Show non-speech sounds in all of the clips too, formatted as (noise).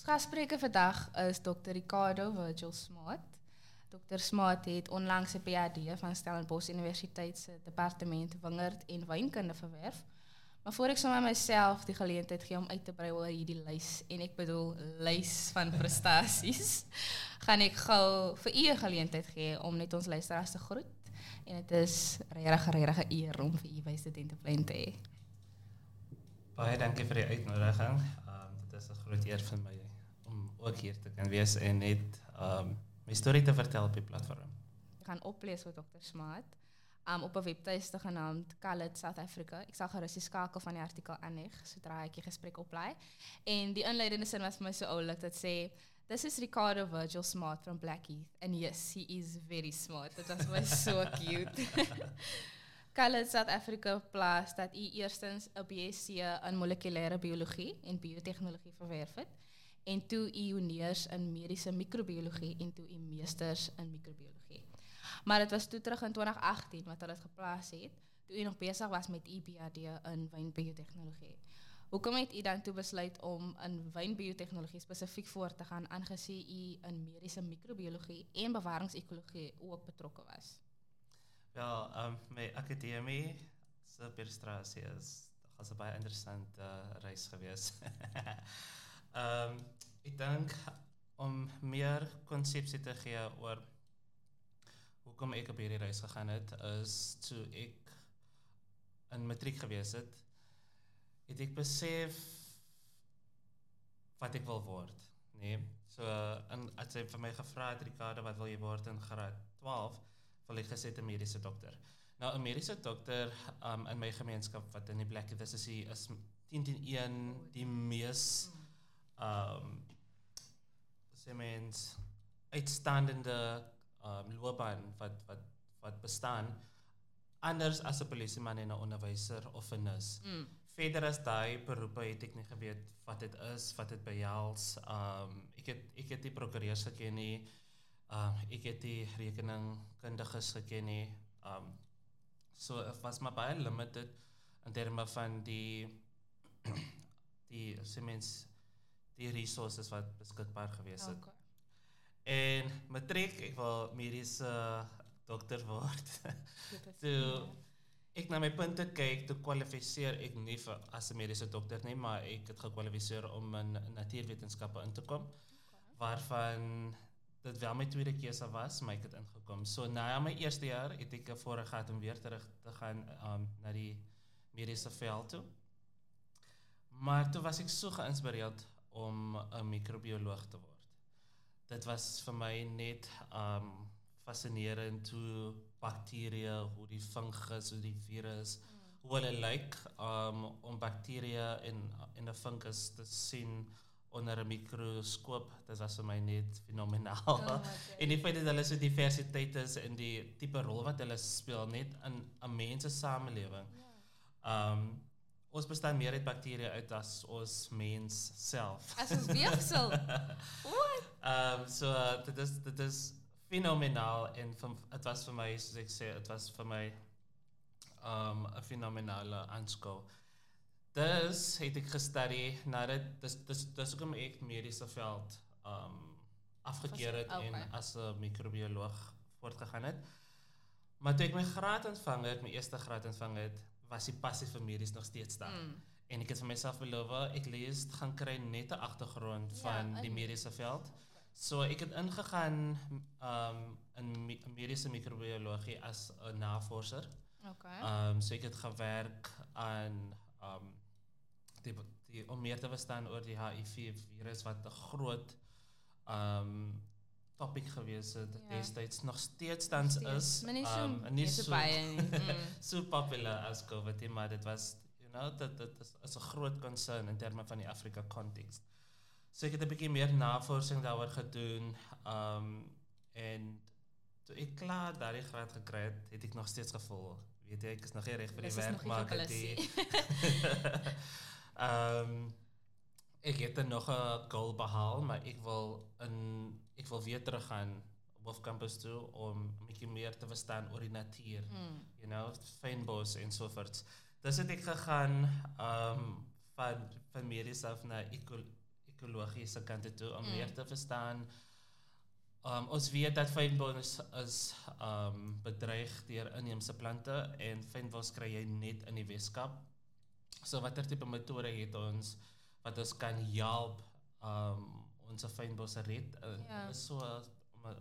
Ons gasspreker vandag is Dr. Ricardo Virgil Smart. Dr. Smart het onlangs 'n PhD van Stellenbosch Universiteit se departement wingerd en wynkunde verwerf. Maar voor ek sommer myself die geleentheid gee om uit te brei oor hierdie lys en ek bedoel lys van (laughs) prestasies, gaan ek gou vir u 'n geleentheid gee om net ons luisteraars te groet. En dit is regtig regtig 'n eer om vir u by studenteplein te hê. Baie dankie vir die uitnodiging. Um, dit is 'n groot eer vir my om ook hier te kan wees en net um, my storie te vertel op die platform. Ek gaan oplees wat Dr. Smart um, op 'n webtuiste genaamd Call South Africa. Ek sal gerus die skakel van die artikel aanheg sodra ek die gesprek oplaai. En die inleidende sin was my so oulik dat sê This is Ricardo Virgil Smart from Blackheath and yes, he is very smart. That was my so (laughs) cute. (laughs) Call South Africa plaas dat u eerstens 'n BSc in molekulêre biologie en biotehnologie verwerf het en toe u honeurs in mediese microbiologie en toe meesters in microbiologie. Maar dit was toe terug in 2018 wat hulle dit geplaas het, toe u nog besig was met PhD in wynbiotehnologie. Hoekom het u dan toe besluit om in wynbiotehnologie spesifiek voor te gaan aangesien u in mediese microbiologie en bewaringsekologie ook betrokke was? Wel, um, my akademie se is was 'n baie interessante uh, reis gewees. (laughs) Ehm um, ek dink om meer konsepsie te gee oor hoekom ek op hierdie reis gegaan het is toe ek in matriek gewees het, het ek besef wat ek wil word, nê? Nee? So en as jy vir my gevra het Ricardo wat wil jy word in graad 12, wil ek gesê 'n mediese dokter. Nou 'n mediese dokter um, in my gemeenskap wat in die plek is is hy is 101 die mees um, sê mens uitstaande ehm um, loopbaan wat wat wat bestaan anders as 'n polisieman en 'n onderwyser of 'n nurse. Mm. Verder as daai beroepe het ek nie geweet wat dit is, wat dit behels. Ehm um, ek het ek het die prokureurs geken nie. Ehm uh, ek het die rekeningkundiges geken nie. Ehm um, so was maar baie limited in terme van die (clears throat) die semens die resources wat beskikbaar gewees het. Okay. En matriek ek wil mediese dokter word. (laughs) so ek na my punte kyk, toe kwalifiseer ek nie vir as 'n mediese dokter nie, maar ek het gekwalifiseer om in natuurwetenskappe in te kom. Okay. Waarvan dit wel my tweede keuse was, maar ek het ingekom. So na my eerste jaar het ek voorheen gehad om weer terug te gaan um, na die mediese veld toe. Maar toe was ek so geïnspireerd om 'n microbioloog te word. Dit was vir my net um fascinerend hoe bakterieë, hoe die fungus, hoe die virus, mm. hoe hulle lyk um om bakterieë en en 'n fungus te sien onder 'n mikroskoop. Dit was vir my net fenomenaal. Oh, okay. (laughs) en die feit dat hulle so diversiteit is in die tipe rol wat hulle speel net in 'n mens se samelewing. Yeah. Um Ons bestaan meer uit bakterieë uit as ons mens self. As ons weefsel. (laughs) What? Ehm um, so uh, dit is dit is fenomenaal en dit was vir my soos ek sê, dit was vir my um ehm, 'n fenominale aanskou. Dis het ek gestudeer nadat dis dis dis hoekom ek mediese veld um afgekeer het okay. en as 'n microbioloog voortgegaan het. Maar toe ek my graad ontvang het, my eerste graad ontvang het, was die passie voor medisch nog steeds daar. Mm. En ik heb voor mezelf beloven, ik lees, gaan krijgen net de achtergrond van ja, die medische veld. So ek het ingegaan um in mediese microbiologie as 'n navorser. Okay. Um so ek het gewerk aan um die, die om meer te verstaan oor die HIV virus wat 'n groot um topic gewees het ja. destyds nog steeds tans is. Um nie so baie (laughs) nie. Mm. so populair as COVID, maar dit was you know dat dit is 'n groot concern in terme van die Afrika konteks. So ek het 'n bietjie meer navorsing daaroor gedoen. Um en toe ek klaar daardie graad gekry het, het ek nog steeds gevoel, weet jy, ek is nog nie reg vir die werk um (laughs) (laughs) ek het nog 'n goal behaal, maar ek wil in ek wil weer terug gaan op campus toe om 'n bietjie meer te verstaan oor die natuur. Mm. You know, fynbos en so voort. Dis het ek gegaan um van van mediese af na ekologie ekologiese kant toe om Mm. meer te verstaan. Um, ons weet dat fynbos is um, bedreig deur inheemse plante en fynbos kry jy net in die Weskaap. So watter tipe metode het ons wat ons kan help um, ons fynbosse red? Uh, Ja. is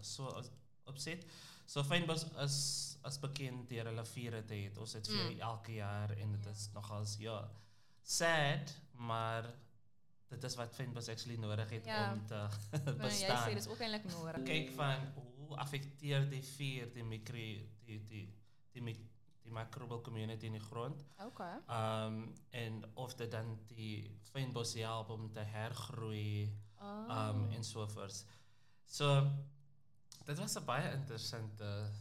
so opset. So fynbos is as bekend deur hulle vure te het. Ons het vir Mm. elke jaar en dit Ja. is nogals ja sad, maar dit is wat fynbos actually nodig het Ja. om te (laughs) jy bestaan. sê dis ook eintlik nodig. Kyk van hoe affekteer die vuur die mikro die die die mi- die microbial community in die grond. Okay. Um en of dit dan die fynbos om te hergroei Oh. um en so voort. So dit was 'n baie interessante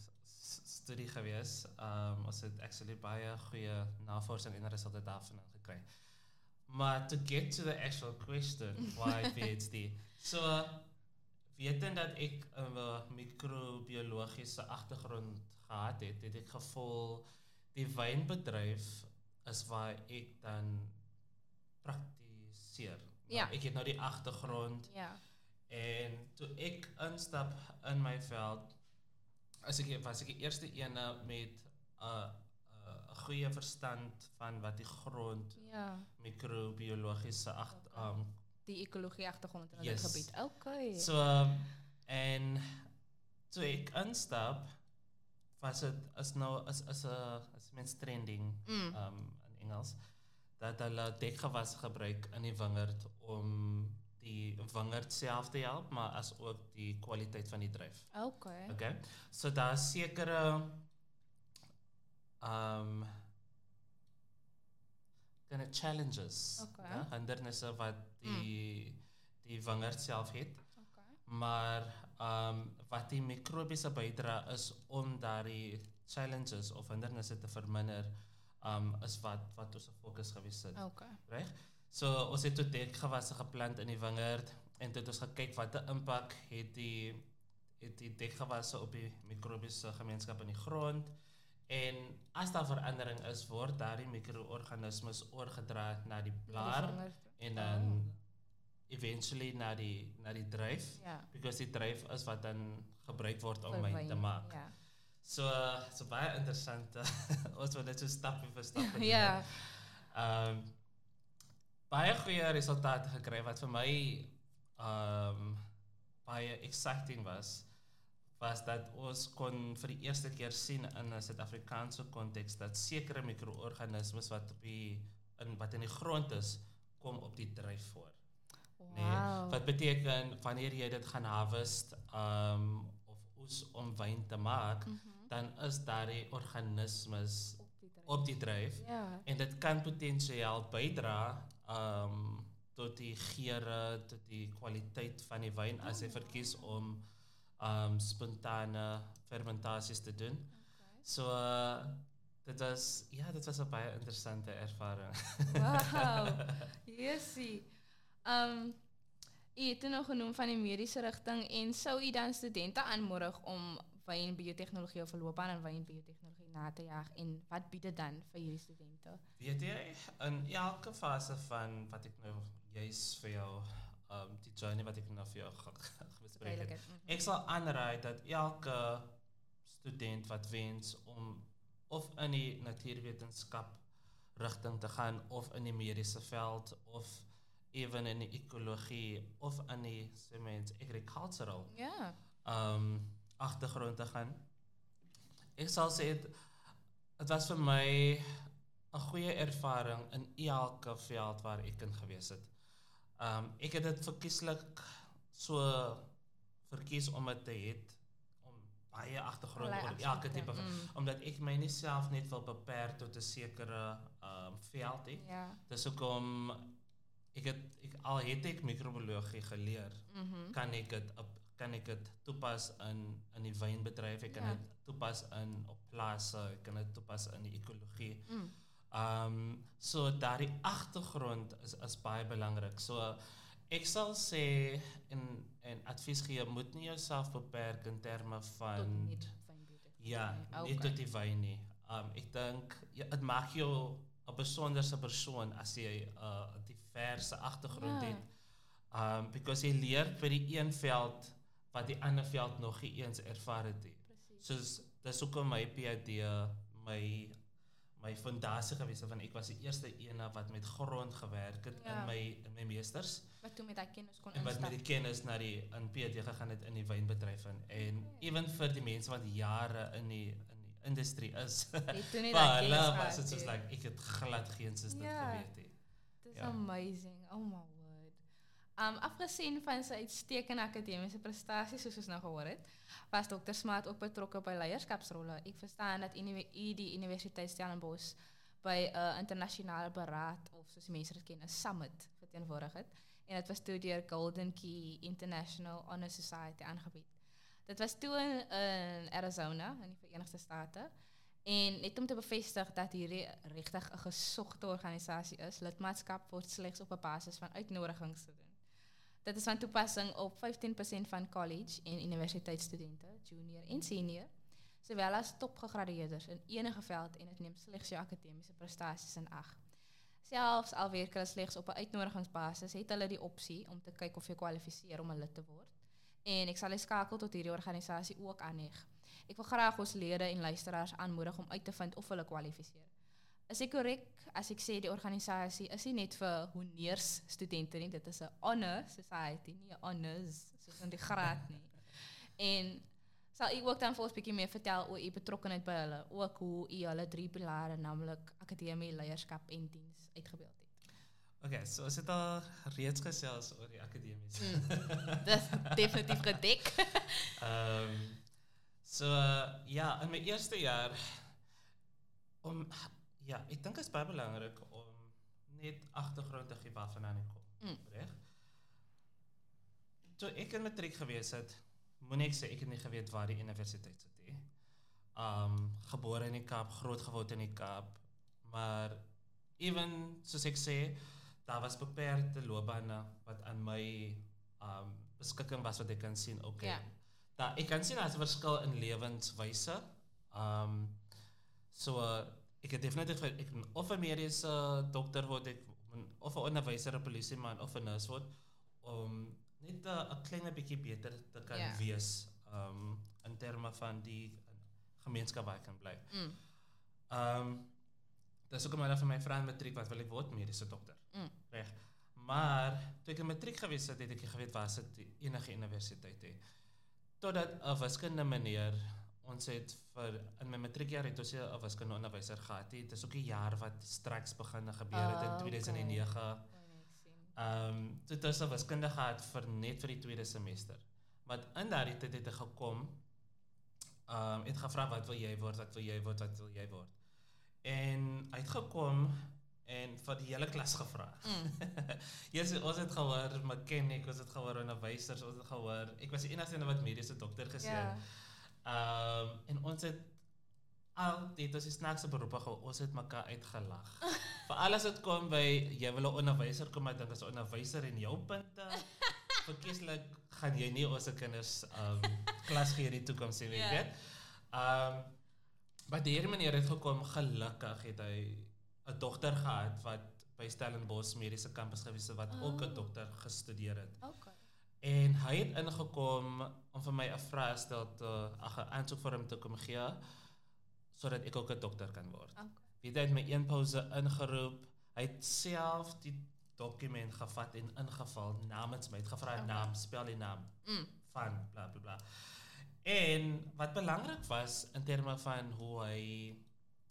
studie gewees. Um ons het actually baie goeie navorsing en resultate daarvan gekry. Maar to get to the actual question, why (laughs) PhD? So wetend dat ek 'n microbiologiese agtergrond gehad het, het ek gevoel die wynbedryf is waar ek dan praktiseer. Ja. Nou, ek het nou die agtergrond Ja. en toe ek instap in my veld as ek was ek die eerste ene met 'n uh, 'n goeie verstand van wat die grond Ja. microbiologiese ag Okay. um, Die ekologie agtergrond in Yes. dit gebied. Okay. So um, en toe ek instap was dit is nou is is 'n is mens trending Mm. um in Engels dat hulle dekgewas gebruik in die wingerd om die wingerd self te help maar as ook die kwaliteit van die druif. Okay. Okay. So daar is sekere um kind of challenges. Okay. Ja, hindernisse wat die die wingerd self het. Okay. Maar um, wat die mikrobiese bydra is om daardie challenges of hindernisse te verminder, ehm um, is wat wat ons fokus gewees het, Okay. reg? So ons het tot dekgewasse geplant in die wingerd en dit ons gekyk watter impak het die het die dekgewasse op die mikrobiese gemeenskap in die grond en as daar verandering is word daardie mikroorganismes oorgedra na die blaar en dan eventually na die na die druif Ja. because die druif is wat dan gebruik word om wyn wyn, te maak. Ja. So so baie interessant. (laughs) ons wil net so stap vir stap (laughs) doen. Ja. Ehm um, baie goeie resultate gekry wat vir my ehm um, baie exciting was was dat ons kon vir die eerste keer sien in 'n Suid-Afrikaanse konteks dat sekere mikroorganismes wat op die in wat in die grond is kom op die druif voor. Nee, Wow. wat beteken wanneer jy dit gaan harvest um of oes om wyn te maak, Mhm. dan is organismes Op die dryf. op die dryf Ja. en dit kan potensieel bydra um tot die geure, tot die kwaliteit van die wyn as jy verkies om um spontane fermentasies te doen. Okay. So uh, dit was ja, dit was 'n baie interessante ervaring. Wow. (laughs) Jessie. Ehm u het nou genoem van die mediese rigting en sou u dan studente aanmoedig om wynbiotehnologie of 'n loopbaan in wynbiotehnologie na te jaag en wat bied dit dan vir hierdie studente? Weet jy, in elke fase van wat ek nou juis vir jou um die journey wat ek nou vir jou bespreek het. Mhm. Ek sal aanraai dat elke student wat wens om of in die natuurwetenskap rigting te gaan of in die mediese veld of ewen in die ekologie of in mens agricultural Ja. um agtergrond te gaan. Sal sê dit dit was vir my 'n goeie ervaring in elke veld waar ek in gewees het. Um ek het dit verkieslik so verkies om dit te het om baie Allerlei oor elke van mm. omdat ek my nie self net wil beperk tot 'n sekere um veld nie. Ja. Dis hoekom ek het ek al het microbiologie geleer Mhm. kan dit op kan ek dit toepas in in die wynbedryf, ek kan Ja. dit toepas in op plase, ek kan dit toepas in die ekologie. Mm. Um so daardie agtergrond is is baie belangrik. So ek sal sê en en advies gee, moet nie jouself beperk in terme Tot van wynbiotehnologie. ja, Okay. nie tot die wyn nie. Um ek dink ja, dit maak jou 'n besonderse persoon as jy 'n uh, diverse agtergrond Ja. het. because jy leer by die een veld wat die ander veld nog nie eens ervaar het nie. Soos dis hoekom my PhD my my fondasie gewees het van ek was die eerste ene wat met grond gewerk het Ja. in my in my meesters Wat toe met daai kennis kon en wat met instap. die kennis na die in PhD gegaan het in die wynbedryf in en Okay. ewen vir die mense wat jare in die in die industrie is. Het toe (laughs) vir daai hulle kennis was gehad, dit soos ja. like ek het glad geen sis dit Ja. geweet nie. Ja. amazing. Oh my word. Um afgesien van sy uitstekende akademiese prestasies soos ons nou gehoor het, was Dr. Smart ook betrokke by leierskapsrolle. Ek verstaan dat u die Universiteit Stellenbosch by 'n uh, internasionale beraad of soos mense dit ken, 'n summit verteenwoordig het en dit was toe deur Golden Key International Honor Society aangebied. Dit was toe in, in Arizona in die Verenigde State. En net om te bevestig dat hierdie regtig 'n gesogte organisasie is, lidmaatskap word slegs op basis van uitnodigings te doen. Dit is van toepassing op 15% van college en universiteitsstudente, junior en senior, sowel as topgegradueerdes in enige veld en dit neem slegs jou akademiese prestasies in ag. Selfs al werk hulle slegs op 'n uitnodigingsbasis, het hulle die opsie om te kyk of jy kwalifiseer om 'n lid te word. En ek sal die skakel tot hierdie organisasie ook aanheg. Ek wil graag ons lede en luisteraars aanmoedig om uit te vind of hulle kwalifiseer. Is ek korrek as ek sê die organisasie is nie net vir honeurs studente nie, dit is 'n honor society, nie 'n honors soos in die graad nie. En sal u ook dan vir ons bietjie meer vertel oor u betrokkeheid by hulle, ook hoe u hulle drie pilare, naamlik akademie, leierskap en diens uitgebeeld. Okay, so ons het al reeds gesels oor die akademies. Mm. Dis definitief gedek. (laughs) Ehm so uh, ja, in my eerste jaar om ja, ek dink dit is baie belangrik om net agtergrond te gee waarvandaan ek kom. Mm. Reg? Toe ek in matriek gewees het, moenie ek sê ek het nie geweet waar die universiteit sit nie. Um gebore in die Kaap, groot geword in die Kaap, maar ewen soos ek sê, daar was beperkte loopbane wat aan my um beskikking was wat ek kan sien. Okay. Ja. Da ek kan sien daar's 'n verskil in lewenswyse. Um so uh, ek het definitief ek of 'n mediese dokter word ek of 'n onderwyser, 'n polisieman of 'n nurse word om net 'n 'n klein bietjie beter te kan Ja. wees um in terme van die gemeenskap waar ek kan bly. Mm. Um dis ook maar vir my vriend matriek wat wil ek word mediese dokter. Mm. Reg. Maar toe ek in matriek gewees het, het ek geweet waar sit enige universiteit hê. Totdat 'n wiskunde meneer ons het vir in my matriekjaar het ons 'n wiskunde onderwyser gehad. Dit is ook 'n jaar wat straks begin gebeur het Ah, in okay. 2009. Kon ek sien. Ehm um, dit is 'n wiskunde gehad vir net vir die tweede semester. Maar in daardie tyd het hy gekom. Ehm um, het gevra wat wil jy word? Wat wil jy word? Wat wil jy word? En hy het gekom en vir die hele klas gevra. Mm. yes, ons het gehoor mechanic, ons het gehoor onderwysers, ons het gehoor. Ek was die enigste een wat mediese dokter Ja. het. Ehm en ons het al dit is snaakse beroepe gehou, ons het mekaar uitgelag. (laughs) Vir alles wat kom by jy wil 'n onderwyser kom, ek dink as 'n onderwyser en jou punte (laughs) verkieslik gaan jy nie ons kinders um, (laughs) klas gee in die toekoms weet Ja. jy. Ehm maar die meneer het gekom gelukkig het hy 'n dogter gehad wat by Stellenbosch mediese kampus gewees het wat ook 'n Oh. dokter gestudeer het. Okay. En hy het ingekom om vir my 'n vraag stel te ag 'n aansoek vir hom te kom gee sodat ek ook 'n dokter kan word. Okay. Weet hy het my een pouse ingeroep. Hy het self die dokument gevat en ingevul namens my. Het gevra Okay. naam, spel die naam Mm. van bla bla bla. En wat belangrik was in terme van hoe hy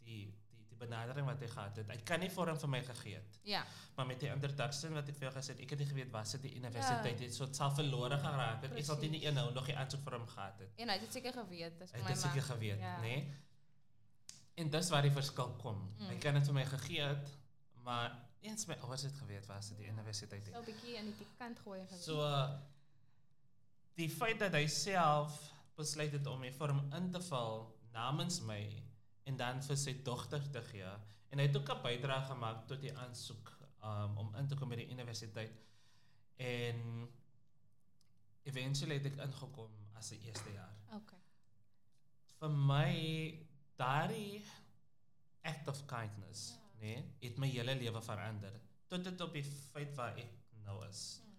die die benadering wat hy gehad het. Hy kan nie vir hom vir my gegee het. Ja. Maar met die introduction wat ek vir jou gesê het, ek het nie geweet waar sit die universiteit Ja. het, so dit sal verlore geraak het. Ek sal dit nie Precies. eenhou nog die hom gehad het. En hy het dit seker geweet, dis Hy vir het maar- geweet, ja. nê? Nee? En dis waar die verskil kom. Mm. Hy kan dit vir my gegee het, maar eens my ouers het geweet waar sit die universiteit So het. 'n bietjie in die kant gooi geweet. So uh, die feit dat hy self besluit het om my vorm in te val namens my en dan vir sy dogter te gee en hy het ook 'n bydrae gemaak tot die aansoek um, om in te kom by die universiteit en eventually het ek ingekom as 'n eerste jaar. Okay. Vir my daardie act of kindness, Ja. nê, nee, het my hele lewe verander tot dit op die feit waar ek nou is. Mm.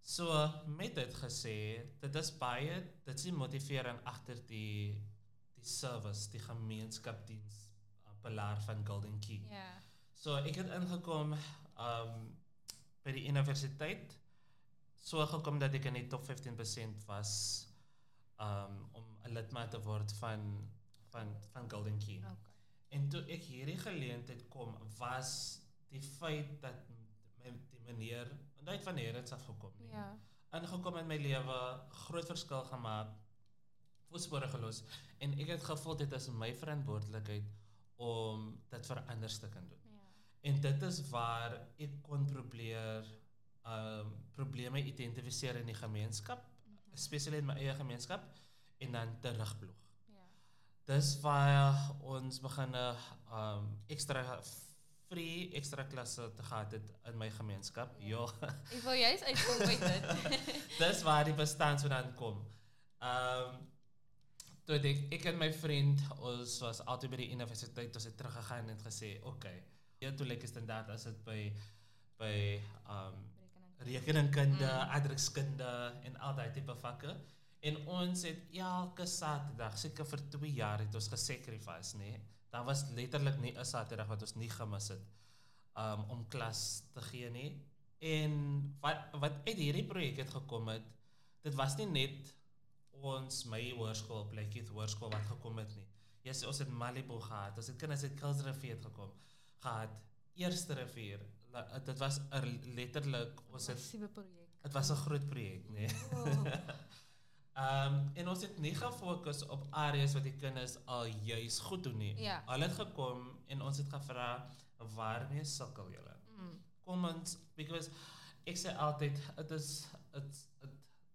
So met dit gesê, dit is baie dit is die motivering agter die service, die gemeenskapdiens uh, pilaar van Golden Key. Ja. So ek het ingekom um by die universiteit so gekom dat ek in die top 15% was um om 'n lidmaat te word van van van Golden Key. Okay. En toe ek hierdie geleentheid kom, was die feit dat my die meneer, en het van hier af gekom nie. Ja. Ingekom in my lewe, groot verskil gemaak, voetspore gelos en ek het gevoel dit is my verantwoordelikheid om dit vir ander te kan doen. Ja. En dit is waar ek kon probeer um probleme identifiseer in die gemeenskap, Mhm. spesiaal in my eie gemeenskap en dan terugploeg. Ja. Dis waar ons begin 'n um ekstra free ekstra klasse te gehad het in my gemeenskap. Ja. Ja. Ek wil juist uitkom by dit. (laughs) Dis waar die bestaan vandaan kom. Um toe ek ek en my vriend ons was altyd by die universiteit ons het teruggegaan en gesê, "Oké, okay, ja, toe lyk dit inderdaad as dit by by um Mm. aardrykskunde en al daai tipe vakke. En ons het elke Saterdag, seker vir 2 jaar het ons gesacrifice, nê. Daar was letterlik nie 'n Saterdag wat ons nie gemis het um om klas te gee nie. En wat wat uit hierdie projek het gekom het, dit was nie net ons my hoërskool, Blackheath Hoërskool wat gekom het nie. Yes, ons het Malibu gehad, ons het kinders uit Kuilsrivier gekom gehad. Eerste rivier, la- dit was er letterlik ons het Massiewe projek. dit was 'n groot projek. Nee. Oh. (laughs) Ehm um, en ons het nie gefokus op areas wat die kinders al juis goed doen nie. Ja. Hulle het gekom en ons het gevra waarmee sukkel julle? Mm. Kom ons because ek sê altyd dit is dit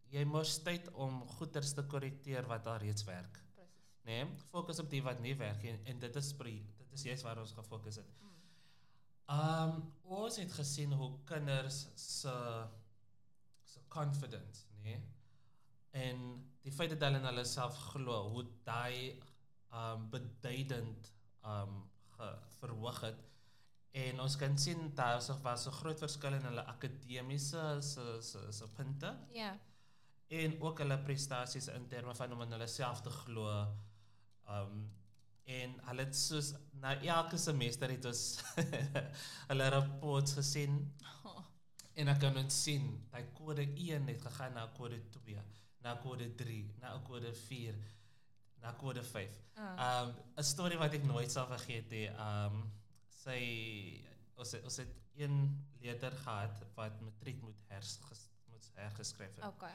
jy moet tyd om goeders te korrigeer wat al reeds werk. Presies. Nê? Nee? Fokus op die wat nie werk en, en dit is pre, dit is juist waar ons gefokus het. Mm. Um ons het gesien hoe kinders se se confidence, nee. En die feit dat hulle in hulle self glo, hoe daai um beduidend um ge, verhoog het. En ons kan sien daar was 'n groot verskil in hulle akademiese se se se punte Ja. En ook hulle prestasies in terme van om in hulle self te glo. Um en hulle het soos na elke semester het ons (laughs) hulle rapports gesien Oh. (laughs) en dan kan ons sien dat kode 1 het gegaan na kode 2, na kode 3, na kode 4, na kode 5. Uh. Um 'n storie wat ek nooit sal vergeet nie. Um sy ons het, ons het een leerder gehad wat matriek moet hers moet hergeskryf het. Okay.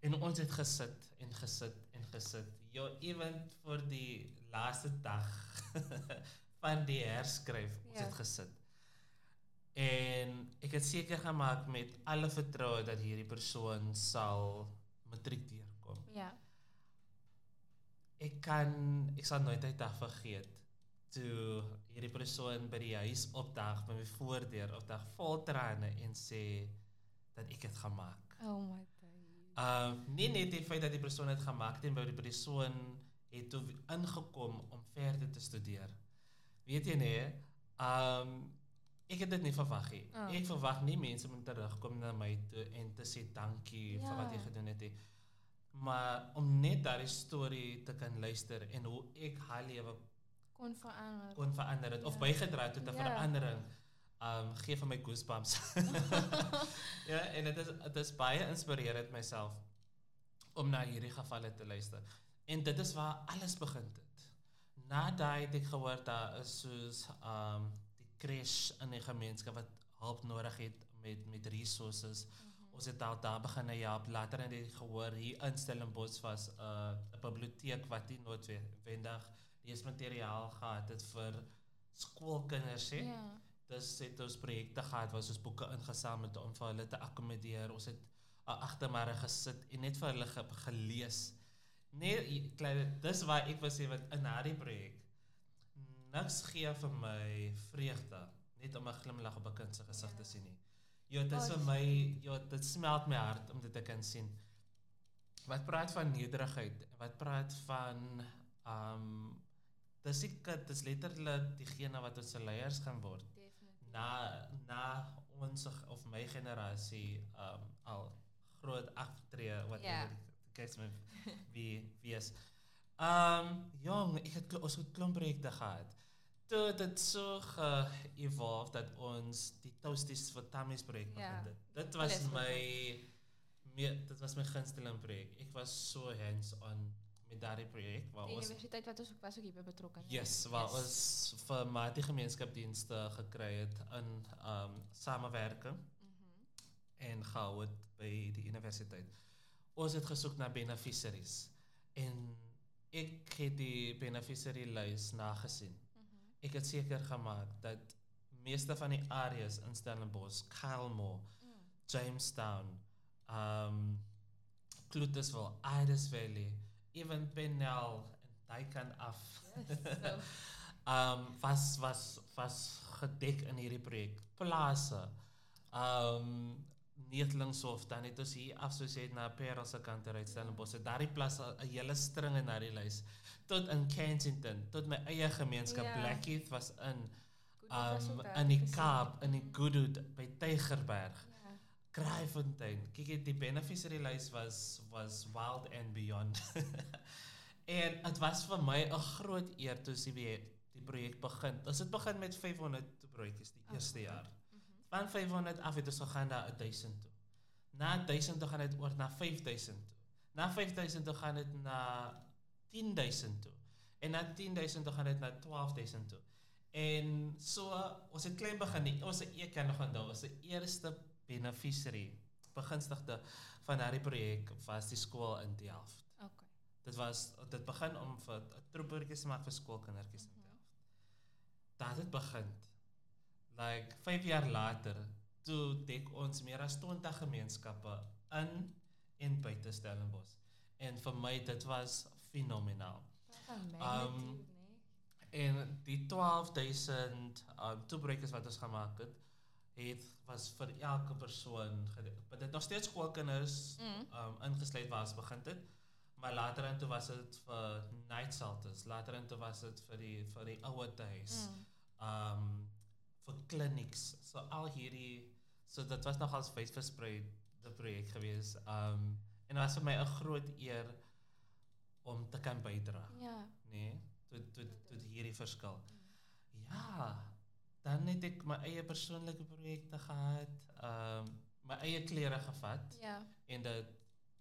En ons het gesit en gesit en gesit. Jo, even vir die laaste dag (laughs) van die herskryf, ons Ja. het gesit. En ek het seker gemaak met alle vertroue dat hierdie persoon sal matriek deurkom. Ja. Ek kan ek sal nooit dag vergeet toe hierdie persoon by die huis opdag by my voordeur opdag vol trane en sê dat ek het gemaak. Oh my Um nie net die feit dat die persoon dit gemaak het, maar die persoon het toe ingekom om verder te studeer. Weet jy nee, um ek het dit nie verwag nie. Oh. Ek verwag nie mense moet terugkom na my toe en te sê dankie vir wat jy Ja. gedoen het nie. Maar om net daardie storie te kan luister en hoe ek haar lewe Kon verander. kon verander het of Ja. bygedra het tot 'n Ja. verandering. Um gee vir my goosebumps. (laughs) ja, en dit is dit is baie inspirerend myself om na hierdie gevalle te luister. En dit is waar alles begin het. Na daai het ek gehoor daar is soos um die crash in die gemeenskap wat hulp nodig het met met resources. Mhm. Ons het al daar begin help. Later het ek gehoor hier in Stellenbosch was 'n uh, 'n biblioteek wat nie noodwendig leesmateriaal gehad het vir skoolkinders hè. Ja. Dis het ons projekte gehad waar ons boeke ingesamel het om vir hulle te akkommodeer. Ons het agtermare gesit en net vir hulle ge gelees. Nee, klein dis waar ek was sê wat in daardie projek niks gee vir my vreugde net om 'n glimlag op 'n kind se gesig te sien nie. Ja, dit is vir my, ja, dit smelt my hart om dit te kan sien. Wat praat van nederigheid? Wat praat van um dis ek dis letterlik diegene wat ons se leiers gaan word Definitief. Na na ons of my generasie um al whatever. Ja. Kijk me wie, wie is. Um, jong, ik heb ons het klomprojecten gehad. Toen het zo ge-evolved dat ons die Toasties voor Tammy's project. Dat was mijn, meer, dat was mijn gunsteling project. Ik was zo hands-on met dat project. Waar De ons universiteit wat ons ook was ook betrokken. Yes, waar ons vir mate gemeenskapsdienste gekry het in um samewerking en gehou het by die universiteit. Ons het gesoek na beneficiaries en ek het die beneficiary lys nagesien. Mhm. Ek het seker gemaak dat meeste van die areas in Stellenbosch, Kylmo, Mm. Jamestown, um Clutisville, Iris Valley, even en daai kant af. Yes, so. (laughs) um was was was gedek in hierdie projek. Plase. Um Neertlingshof dan het ons hier af soos het na Parel se kant uit Stellenbosch. Het Daardie plase 'n hele stringe na die lys tot in Kensington, tot my eie gemeenskap Ja. Blackheath was in um daar in die. Kaap, in die Goodwood by Tygerberg. Kraaifontein. Kyk, die beneficiary lys was was wild and beyond. (laughs) en dit was vir my 'n groot eer toe sien wie die projek begin. Ons het begin met 500 projekkies die eerste Okay. jaar. Mhm. Van 500 af het ons gegaan na 1000 toe. Na 1000 toe gaan dit oor na 5000 toe. Na 5000 toe gaan dit na 10000 toe. En na 10000 toe gaan dit na 12000 toe. En so ons het klein begin. Die, ons ek kan nog onthou, ons eerste beneficiary begunstigde van daardie projek was die skool in Delft. Okay. Dit was dit begin om vir 'n troepertjies te maak vir skoolkindertjies in Mhm. Delft. Daar het begin. Like 5 jaar later, toe dek ons meer as 20 gemeenskappe in en buite Stellenbosch. En vir my dit was fenomenaal. Um, Um, En die 12000 um toebrekers wat ons gemaak het, het was vir elke persoon. Maar dit nog steeds skoolkinders Mm. um ingesluit ons begin het. Maar later en toe was dit vir night shelters, later en toe was dit vir die vir die ouerhuis. Mm. Um vir clinics. So al hierdie so dit was nogals wyd versprei die projek gewees. Um en dit was vir my 'n groot eer om te kan bydra, Ja. nee, tot tot tot hierdie verskil. Ja, dan het ek my eie persoonlike projekte gehad. Um my eie klere gevat Ja. en dit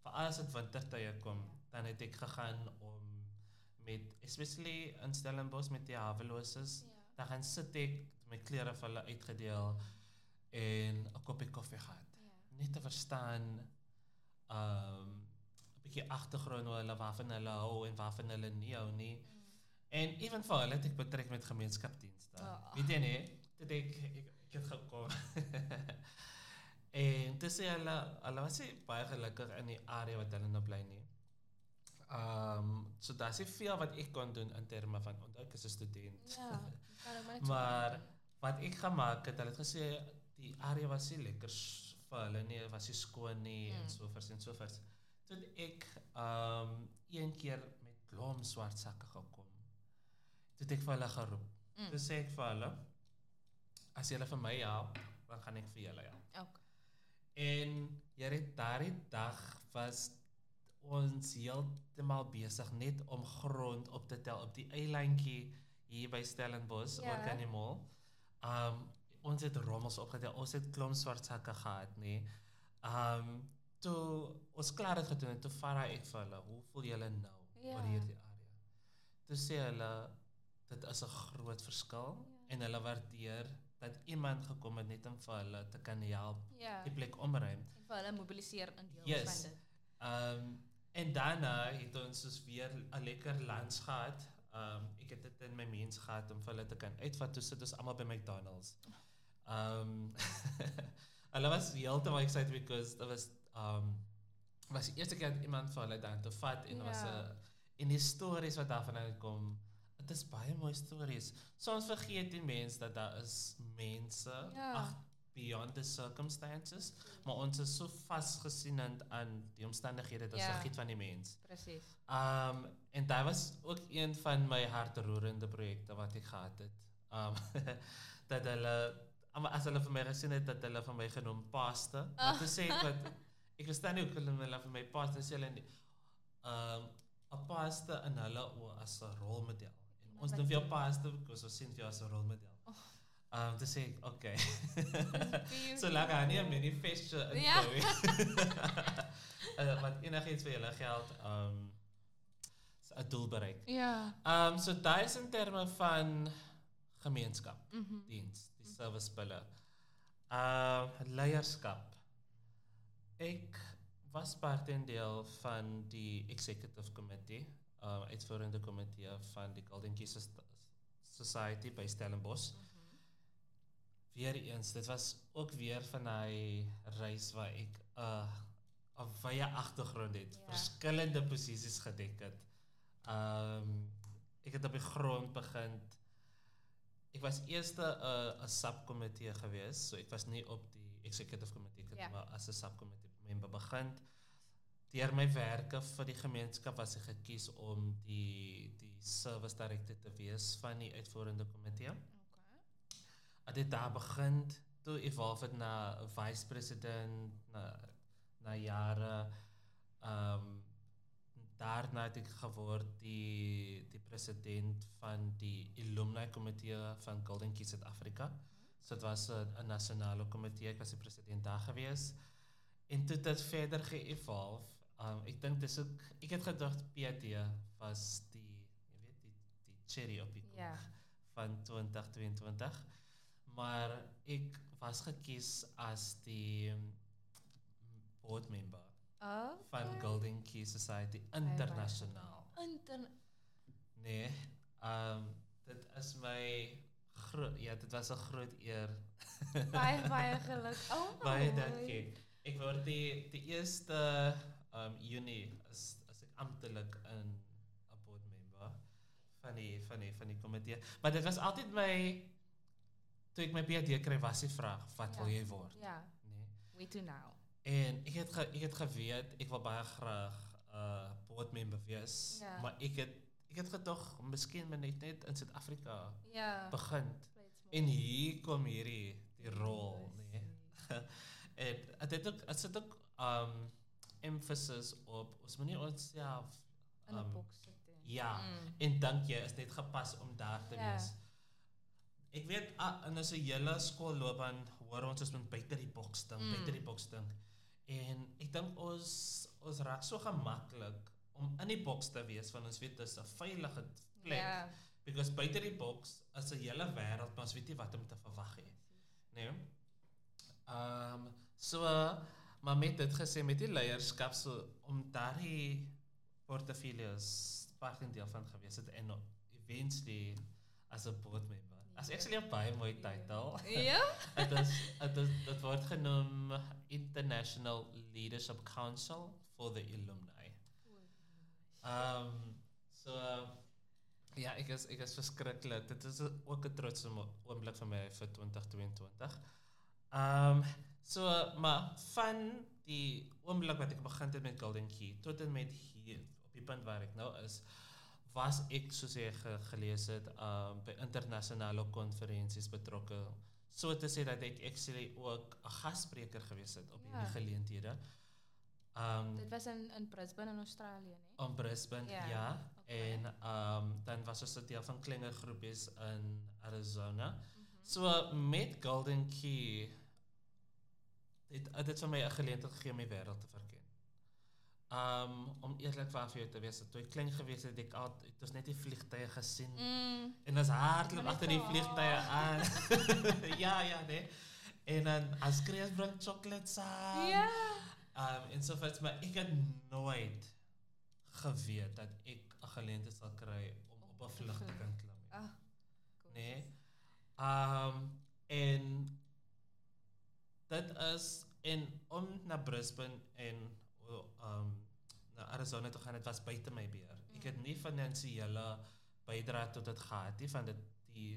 vir as dit wintertye kom, dan het ek gegaan om met especially in Stellenbosch met die haweloses, Ja. dan gaan sit ek my klere vir hulle uitgedeel en 'n koppie koffie gehad. Ja. Net te verstaan um 'n bietjie agtergrond oor hulle waarvan hulle hou en waarvan hulle nie hou nie. Mm. En ewen vir hulle het ek betrek met gemeenskapsdienste. Ah. Weet jy nie? Dit ek ek, ek het gekom. (laughs) en dis hulle hulle was nie baie gelukkig in die area wat hulle nou bly nie. Um, so daar's veel wat ek kon doen in terme van onthou ek is 'n student. Ja. (laughs) maar wat ek gemaak het, hulle het gesê die area was nie lekker vir hulle nie, was nie skoon nie en Mm. so voort en so voort. Toe het ek um, een keer met blom swart sakke gekom. Toe het ek vir hulle geroep. Mm. Toe sê ek vir hulle as julle vir my help, dan gaan ek vir julle help. Okay. En hierdie daardie dag was ons heeltemal besig net om grond op te tel op die eilandjie hier by Stellenbosch Ja. die mall. Um ons het rommels opgetel. Ons het klomp swart sakke gehad, nê. Um toe ons klaar het gedoen en toe vra ek vir hulle, "Hoe voel julle nou Ja. oor hierdie area?" Toe sê hulle dit is 'n groot verskil Ja. en hulle waardeer dat iemand gekom het net om vir hulle te kan help Ja. die plek omruim. En vir hulle mobiliseer in deel Yes. van dit. Um en daarna het ons dus weer 'n lekker lunch gehad. Um ek het dit in my mens gehad om vir hulle te kan uitvat. Toe sit ons almal by McDonald's. Um (laughs) hulle was heeltemal excited because dit was um was die eerste keer dat iemand vir hulle dan te vat en ja. was 'n en die stories wat daarvan uitkom. Dit is baie mooi stories. Soms vergeet die mens dat daar is mense Ja. ag beyond the circumstances, maar ons is so vasgesienend aan die omstandighede dat Ja. vergeet van die mens. Presies. Um en dit was ook een van my hartroerende projekte wat ek gehad het. Um (laughs) dat hulle maar as hulle vir my gesien het dat hulle vir my genoem paaste, Ah. wat te sê ek wat ek verstaan nie hoe hulle vir my pastor sê hulle. Ehm 'n pastor in hulle as 'n rolmodel. Ons wat doen vir jou pastor because ons sien vir jou as 'n rolmodel. Oh. Ehm um, te sê ek, okay. Beautiful. (laughs) so lekker aan nie 'n manifesto in Ja. (laughs) uh, wat enigiets vir julle geld ehm um, 'n doel bereik. Ja. Ehm um, so daai is in terme van gemeenskap Mhm. diens, die service pille. Uh leierskap. Ek was part en deel van die executive committee, uh uitvoerende komitee van die Golden Key Soc- Society by Stellenbosch. Weereens, dit was ook weer van hy reis waar 'n uh, 'n wye agtergrond het, Ja. verskillende posisies gedek het. Um ek het op die grond begin Ek was eers 'n uh, 'n subkomitee gewees, so ek was nie op die executive committee maar as 'n subkomitee member begin. Deur my werke vir die gemeenskap was ek gekies om die die service director te wees van die uitvoerende komitee. Okay. Het dit daar begin, toe evolve het na vice president, na na jare ehm daarna het ek geword die die president van die alumni komitee van Golden Key Suid-Afrika. So dit was 'n nasionale komitee, ek was die president daar gewees. En toe het dit verder ge-evolve. Um ek dink dis ook ek het gedagte PhD was die jy weet die die cherry op die koek Ja. van 2022. Maar ek was gekies as die um, board member Oh. van Golden Key Society internasionaal. Inter Nee, ehm dit is my groot ja, dit was 'n groot eer. baie baie geluk. (laughs) Oh. Baie dankie. Ek word die die eerste um, Junie as as ek amptelik in 'n board member van die van die van die komitee. Maar dit was altyd my toe ek my PhD kry was die vraag, wat Ja. wil jy word? Ja. Nee. We do now. En ek het ge, ek het geweet ek wil baie graag uh, board member wees, Ja. maar ek het ek het gedog miskien moet net net in Suid-Afrika Ja. begin. Play it small. En hier kom hierdie die rol, nee. (laughs) en dit het ook sit ook um emphasis op ons moenie onsself in 'n um, boks sit. nie. ja, Mm. en dink jy is net gepas om daar te Ja. wees. Ek weet ah, in 'n hele skoolloopbaan hoor ons ons moet buite die boks dink, Mm. buite die boks dink. En ek dink ons ons raak so gemaklik om in die boks te wees want ons weet dis 'n veilige plek. Ja. Because buite die boks is 'n hele wêreld, maar ons weet nie wat om te verwag nie. Nee. Ehm um, so maar met dit gesê met die leierskap so om daardie portefeuilles deel van gewees het en eventually as 'n board member. As actually 'n baie mooi titel. Ja. (laughs) Dit is dit is dit word genoem International Leadership Council for the Alumni. Ehm um, so ja, ek is ek is verskriklik. Dit is ook 'n trotse oomblik vir my vir 2022. Um, so maar van die oomblik wat ek begin het met Golden Key tot en met hier op die punt waar ek nou is was ek soos jy ge, gelees het um, by internasionale konferensies betrokke. So te sê dat ek actually ook 'n gasspreker gewees het op Ja. hierdie geleenthede. Um Dit was in in Brisbane in Australië, né? om Brisbane, Ja, ja. ja. okay. En um dan was ons 'n deel van kleiner groepies in Arizona. Mhm. So met Golden Key dit het dit vir my 'n geleentheid gegee om die wêreld te verken. Um om eerlik vir jou te wees, toe ek klein gewees het, het ek al het ons net die vliegtye gesien. Mm. En ons hardloop agter die vliegtye aan. (laughs) ja, ja, nee. En dan as Chris bring chocolate saam. Ja. Um en so voort, maar ek het nooit geweet dat ek 'n geleentheid sal kry om op 'n vlug te kan klim. nie. Ah. cool. Nee. Um en dit is en om na Brisbane en um na Arizona te gaan, dit was buite my beheer. Ek het nie finansiële bydrae tot dit gehad nie van dit die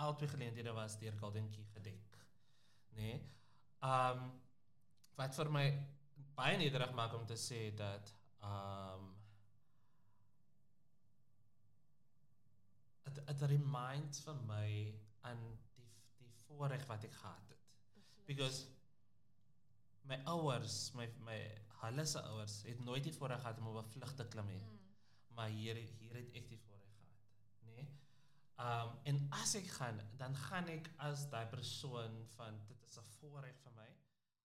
al twee geleenthede was deur Golden Key gedek. Nee. Um wat vir my baie nederig maak om te sê dat um dit dit reminds vir my aan die die voorreg wat ek gehad het. Because my ouers, my my hulle se ouers het nooit die voorreg gehad om op 'n vlug te klim nie. Mm. Maar hier hier het ek die voorreg gehad, nê? Nee? Um en as ek gaan, dan gaan ek as daai persoon van dit is 'n voorreg vir my